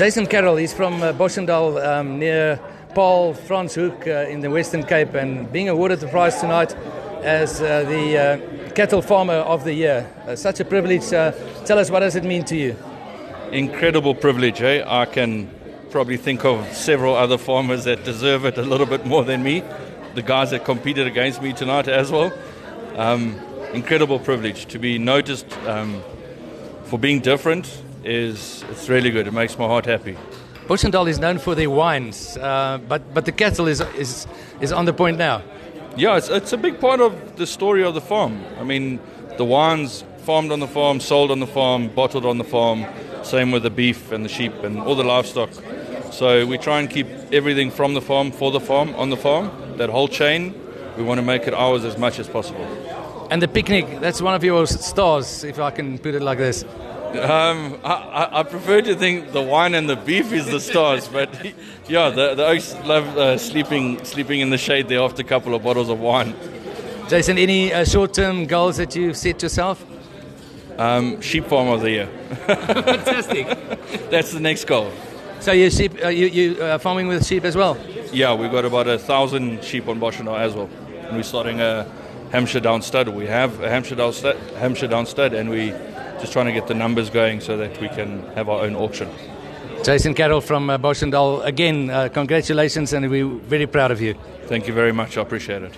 Jason Carroll, he's from uh, Boschendal um, near Paul Franschhoek uh, in the Western Cape and being awarded the prize tonight as uh, the uh, cattle farmer of the year. Uh, such a privilege. Uh, tell us, what does it mean to you? Incredible privilege, eh? I can probably think of several other farmers that deserve it a little bit more than me. The guys that competed against me tonight as well. Um, incredible privilege to be noticed um, for being different is it's really good. It makes my heart happy. Boschendal is known for their wines, uh, but but the cattle is is is on the point now. Yeah, it's, it's a big part of the story of the farm. I mean, the wines farmed on the farm, sold on the farm, bottled on the farm. Same with the beef and the sheep and all the livestock. So we try and keep everything from the farm for the farm on the farm. That whole chain, we want to make it ours as much as possible. And the picnic, that's one of your stars, if I can put it like this. Um, I, I, prefer to think the wine and the beef is the stars, but yeah, the, the oaks love uh, sleeping sleeping in the shade there after a couple of bottles of wine. Jason, any uh, short-term goals that you've set yourself? Um, sheep farm of the year. Fantastic. That's the next goal. So you sheep, uh, you you uh, farming with sheep as well? Yeah, we've got about a thousand sheep on Boschendal as well, and we're starting a Hampshire Down stud. We have a Hampshire Down stud, Hampshire Down stud, and we just trying to get the numbers going so that we can have our own auction. Jason Carroll from uh, Boschendal, again, uh, congratulations, and we're very proud of you. Thank you very much. I appreciate it.